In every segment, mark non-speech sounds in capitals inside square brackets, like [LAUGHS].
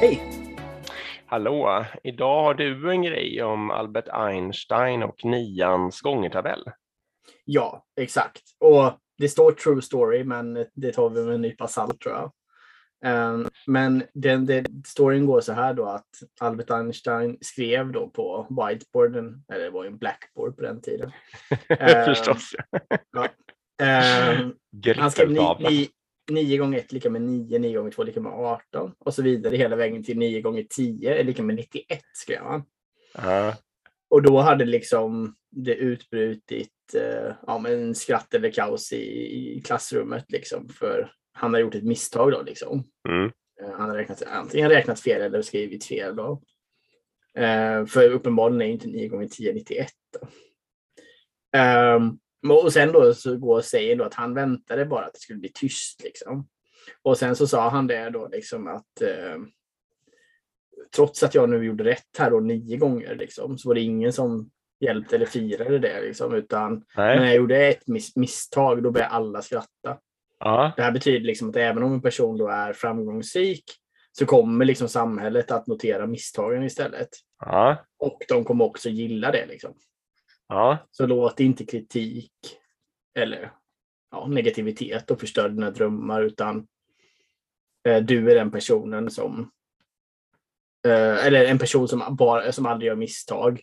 Hej! Hallå! Idag har du en grej om Albert Einstein och nians gångertabell. Ja, exakt. Och det står true story, men det tar vi med en nypa salt tror jag. Um, men den, den, storyn går så här då att Albert Einstein skrev då på whiteboarden, eller det var ju en blackboard på den tiden. [LAUGHS] Förstås. ja. um, han skrev ni, ni, 9 gånger 1 lika med 9, 9 gånger 2 lika med 18 och så vidare hela vägen till 9 gånger 10 är lika med 91 skrev han. Uh. Och då hade liksom det utbrutit eh, ja, men skratt eller kaos i, i klassrummet liksom för han har gjort ett misstag då liksom. Mm. Eh, han har räknat, antingen räknat fel eller skrivit fel då. Eh, för uppenbarligen är inte 9 gånger 10 91. Då. Um, och sen då så går och säger då att han väntade bara att det skulle bli tyst liksom. Och sen så sa han det då liksom att eh, trots att jag nu gjorde rätt här då nio gånger liksom, så var det ingen som hjälpte eller firade det liksom, utan Nej. när jag gjorde ett mis misstag då började alla skratta. Ja. Det här betyder liksom att även om en person då är framgångsrik så kommer liksom samhället att notera misstagen istället. Ja. Och de kommer också gilla det. Liksom. Ja. Så låt inte kritik eller ja, negativitet och förstör dina drömmar utan eh, du är den personen som eh, eller en person som, bara, som aldrig gör misstag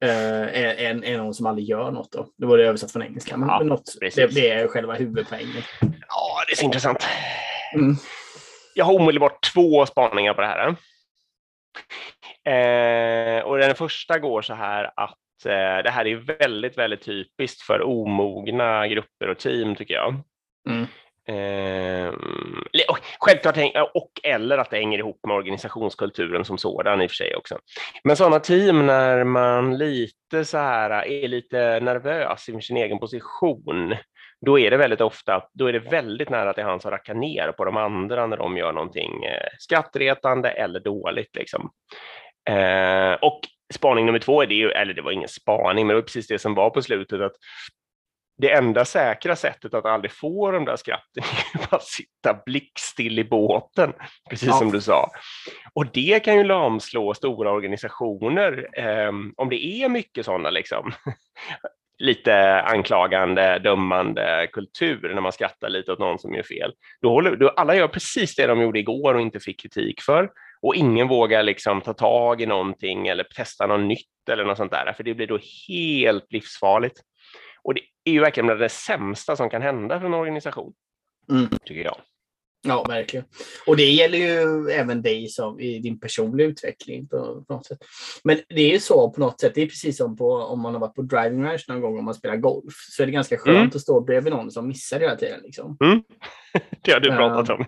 eh, är, är, är någon som aldrig gör något. Då. Det var det översatt från engelska. Men, ja, något, det, det, är själva huvudpoängen. Ja, det är så intressant. Mm. Jag har omedelbart två spaningar på det här. Eh, och den första går så här att det här är väldigt, väldigt typiskt för omogna grupper och team tycker jag. Mm. Eh, självklart, och eller att det hänger ihop med organisationskulturen som sådan i och för sig också. Men sådana team när man lite så här är lite nervös inför sin egen position, då är det väldigt ofta, då är det väldigt nära till han som rackar ner på de andra när de gör någonting eh, skrattretande eller dåligt. Liksom. Eh, och spaning nummer två är det ju, eller det var ingen spaning, men det var precis det som var på slutet, att det enda säkra sättet att aldrig få de där skratten [LAUGHS] är att sitta blickstill i båten, precis ja. som du sa. Och det kan ju lamslå stora organisationer eh, om det är mycket sådana liksom. [LAUGHS] lite anklagande, dömande kultur när man skrattar lite åt någon som gör fel. Då håller, då alla gör precis det de gjorde igår och inte fick kritik för och ingen vågar liksom ta tag i någonting eller testa något nytt eller något sånt där, för det blir då helt livsfarligt. Och det är ju verkligen det sämsta som kan hända för en organisation, mm. tycker jag. Ja, verkligen. Och det gäller ju även dig som i din personliga utveckling på, på något sätt. Men det är ju så på något sätt, det är precis som på, om man har varit på driving range någon gång om man spelar golf, så är det ganska skönt mm. att stå bredvid någon som missar hela tiden. Liksom. Mm. [LAUGHS] Det har du pratat om.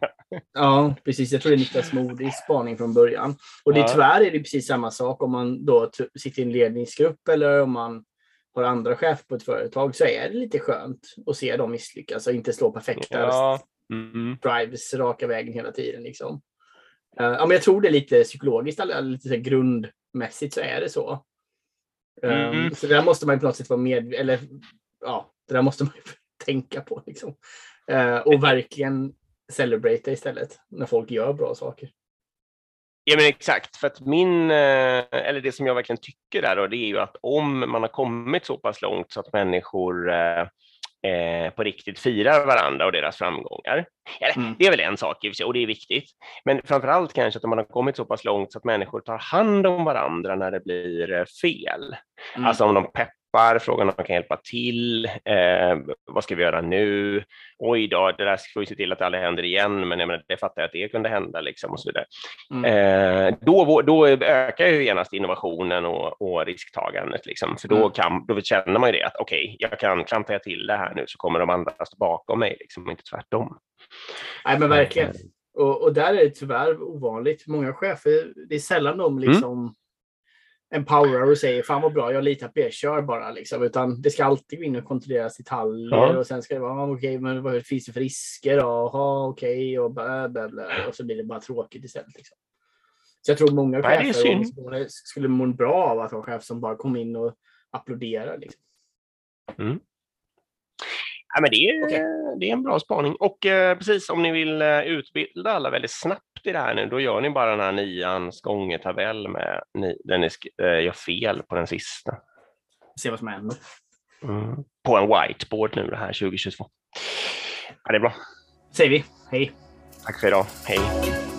Ja, precis. Jag tror det är Niklas Modis spaning från början. Och det, ja. tyvärr är det precis samma sak om man då sitter i en ledningsgrupp eller om man har andra chefer på ett företag så är det lite skönt att se dem misslyckas och inte slå perfekta ja. Mm. drives raka vägen hela tiden. Liksom. Uh, ja, men jag tror det är lite psykologiskt, eller lite så grundmässigt så är det så. Um, Så det där måste man på något sätt vara med eller ja, det där måste man [LAUGHS] tänka på. Liksom. Uh, och verkligen celebrata istället när folk gör bra saker. Ja men exakt, för att min, eller det som jag verkligen tycker där då, det är ju att om man har kommit så pass långt så att människor eh, på riktigt firar varandra och deras framgångar. Mm. Det är väl en sak i och och det är viktigt. Men framför allt kanske att man har kommit så pass långt så att människor tar hand om varandra när det blir eh, fel. Mm. Alltså om de peppar appar, frågan om man kan hjälpa till. Eh, vad ska vi göra nu? Oj då, det där får vi se till att det aldrig händer igen, men jag menar, det fattar jag att det kunde hända liksom och så vidare. Mm. Eh, då, då ökar ju genast innovationen och, och risktagandet, liksom, för då, mm. kan, då känner man ju det att okej, okay, jag kan klantar jag till det här nu så kommer de andra stå bakom mig, liksom, inte tvärtom. Nej, men verkligen. Eh. Och, och där är det tyvärr ovanligt. Många chefer, det är sällan de mm. liksom mm empowerar och säger fan vad bra, jag litar på er, kör bara. Liksom. Utan det ska alltid gå in och kontrolleras detaljer ja. och sen ska det vara okej, okay, men vad finns det för risker? Jaha, okej, okay, och bla, bla, bla. Och så blir det bara tråkigt istället. Liksom. Så jag tror många chefer skulle må bra av att ha en chef som bara kom in och applåderar. Liksom. Mm. Ja, men det, är, okay. det är en bra spaning. Och eh, precis om ni vill eh, utbilda alla väldigt snabbt det här nu, då gör ni bara den här nians gångertabell med ni, där ni äh, gör fel på den sista. Se vad som händer. Mm. På en whiteboard nu det här 2022. Ja, det är bra. Säger vi. Hej. Tack för idag. Hej.